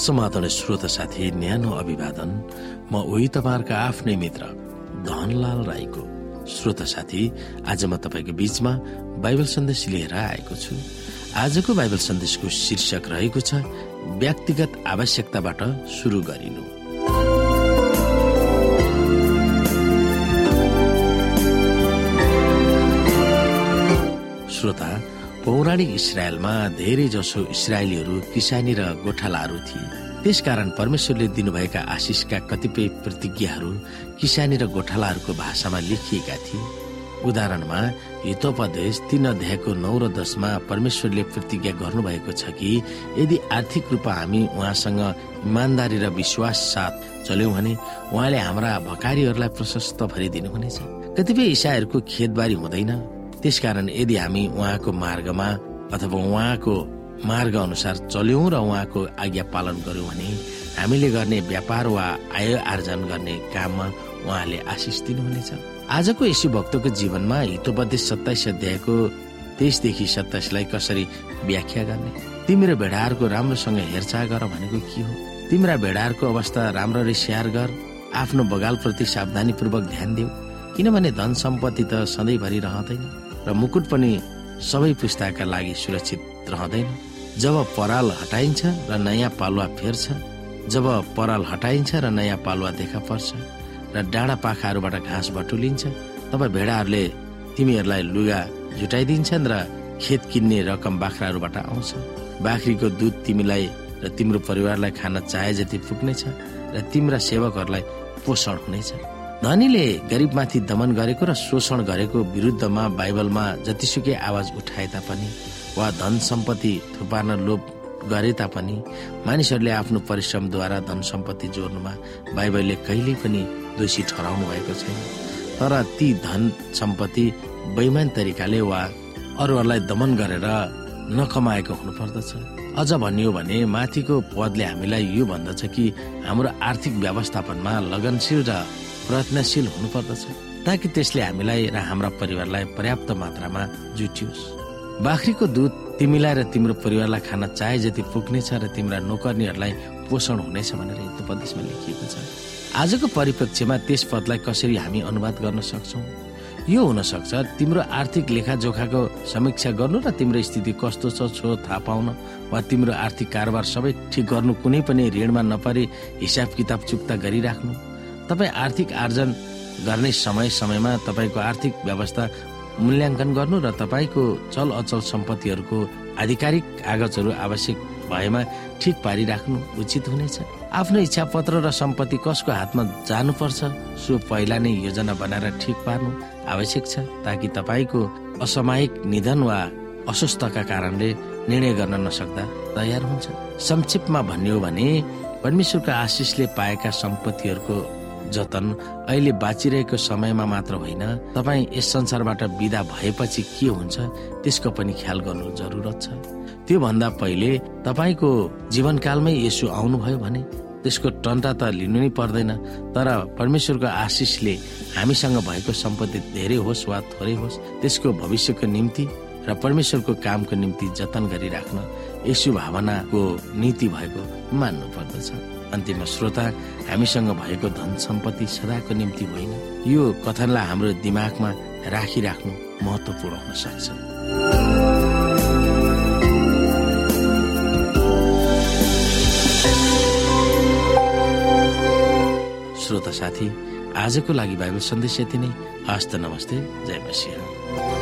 समाधान श्रोता साथी न्यानो अभिवादन। म उही तपाईँहरूका आफ्नै मित्र धनलाल राईको श्रोता साथी। आज म तपाईँको बीचमा बाइबल सन्देश लिएर आएको छु। आजको बाइबल सन्देशको शीर्षक रहेको छ व्यक्तिगत आवश्यकताबाट सुरु गरिनु। पौराणिक इसरायलमा धेरै जसो इसरायलीहरू किसानी र गोठालाहरू थिए। त्यसकारण परमेश्वरले दिनुभएका आशिषका कतिपय प्रतिज्ञाहरू किसानी र गोठालाहरूको भाषामा लेखिएका थिए। उदाहरणमा हितोपदेश तीन अध्यायको नौ र दसमा परमेश्वरले प्रतिज्ञा गर्नुभएको छ कि यदि आर्थिक रूपमा हामी उहाँसँग इमान्दारी र विश्वास साथ चल्यौँ भने उहाँले हाम्रा भकारीहरूलाई प्रशस्त भरिदिनुहुनेछ। कतिपय इसाईहरूको खेतबारी हुँदैन। त्यसकारण यदि हामी उहाँको मार्गमा अथवा उहाँको मार्ग अनुसार चल्यौँ र उहाँको आज्ञा पालन गर्यौँ भने हामीले गर्ने व्यापार वा आय आर्जन गर्ने काममा उहाँले आशिष दिनुहुनेछ। आजको यशु भक्तको जीवनमा हितोपदेश सत्ताइस अध्यायको तेइसदेखि सत्ताइसलाई कसरी व्याख्या गर्ने? तिम्रो भेडाहरूको राम्रोसँग हेरचाह गर भनेको के हो? तिम्रा भेडाहरूको अवस्था राम्ररी स्याहार गर। आफ्नो बगालप्रति सावधानीपूर्वक ध्यान देऊ। किनभने धन सम्पत्ति त सधैँभरि रहँदैन। र मुकुट पनि सबै पुस्ताका लागि सुरक्षित रहँदैन। जब पराल हटाइन्छ र नयाँ पालुवा फेर्छ जब पराल हटाइन्छ र नयाँ पालुवा देखा पर्छ र डाँडा पाखाहरूबाट घाँस बटुलिन्छ तब भेडाहरूले तिमीहरूलाई लुगा झुटाइदिन्छन् र खेत किन्ने रकम बाख्राहरूबाट आउँछ। बाख्रीको दुध तिमीलाई र तिम्रो परिवारलाई खान चाहे जति पुग्नेछ र तिम्रा सेवकहरूलाई पोषण हुनेछ। धनीले गरिबमाथि दमन गरेको र शोषण गरेको विरुद्धमा बाइबलमा जतिसुकै आवाज उठाए तापनि वा धन सम्पत्ति थुपार्न लोभ गरे तापनि मानिसहरूले आफ्नो परिश्रमद्वारा धन सम्पत्ति जोड्नुमा बाइबलले कहिल्यै पनि दोषी ठहराउनु भएको छैन। तर ती धन सम्पत्ति बैमान तरिकाले वा अरूहरूलाई दमन गरेर नकमाएको हुनुपर्दछ। अझ भनियो भने माथिको पदले हामीलाई यो भन्दछ कि हाम्रो आर्थिक व्यवस्थापनमा लगनशील र प्रयत्नशील हुनुपर्दछ ताकि त्यसले हामीलाई र हाम्रा परिवारलाई पर्याप्त मात्रामा जुटियोस्। बाख्रीको दुध तिमीलाई र तिम्रो परिवारलाई खान चाहे जति पुग्नेछ र तिम्रा नोकर्नीहरूलाई पोषण हुनेछ भनेर हितोपदेशमा लेखिएको छ। आजको परिप्रेक्ष्यमा त्यस पदलाई कसरी हामी अनुवाद गर्न सक्छौ? यो हुन सक्छ तिम्रो आर्थिक लेखाजोखाको समीक्षा गर्नु र तिम्रो स्थिति कस्तो छ छो थाहा पाउन वा तिम्रो आर्थिक कारोबार सबै ठिक गर्नु कुनै पनि ऋणमा नपरे हिसाब किताब चुक्ता गरिराख्नु। तपाईँ आर्थिक आर्जन गर्ने समय समयमा तपाईँको आर्थिक व्यवस्था मूल्याङ्कन गर्नु र तपाईँको चल अचल सम्पत्तिहरूको आधिकारिक कागजहरू आवश्यक भएमा ठिक पारिराख्नु उचित हुनेछ। आफ्नो इच्छा पत्र र सम्पत्ति कसको हातमा जानुपर्छ? सो पहिला नै योजना बनाएर ठिक पार्नु आवश्यक छ ताकि तपाईँको असामयिक निधन वा अस्वस्थका कारणले निर्णय गर्न नसक्दा तयार हुन्छ। संक्षेपमा भन्ने हो भने परमेश्वरको आशिषले पाएका सम्पत्तिहरूको जतन अहिले बाँचिरहेको समयमा मात्र होइन तपाईँ यस संसारबाट विदा भएपछि के हुन्छ त्यसको पनि ख्याल गर्नु जरुरत छ। त्यो भन्दा पहिले तपाईँको जीवनकालमै यसो आउनुभयो भने त्यसको टन्टा त लिनु नै पर्दैन तर परमेश्वरको आशिषले हामीसँग भएको सम्पत्ति धेरै होस् वा थोरै होस् त्यसको भविष्यको निम्ति र परमेश्वरको कामको निम्ति जतन गरिराख्न यसो भावनाको नीति भएको मान्नु पर्दछ अन्तिम श्रोता हामीसँग भएको धन सम्पत्ति सदाको निम्ति होइन। यो कथनलाई हाम्रो दिमागमा राखिराख्नु महत्वपूर्ण हुन सक्छ। श्रोता साथी आजको लागि बाइबल सन्देश यति नै। हस्त नमस्ते जय मसिंह।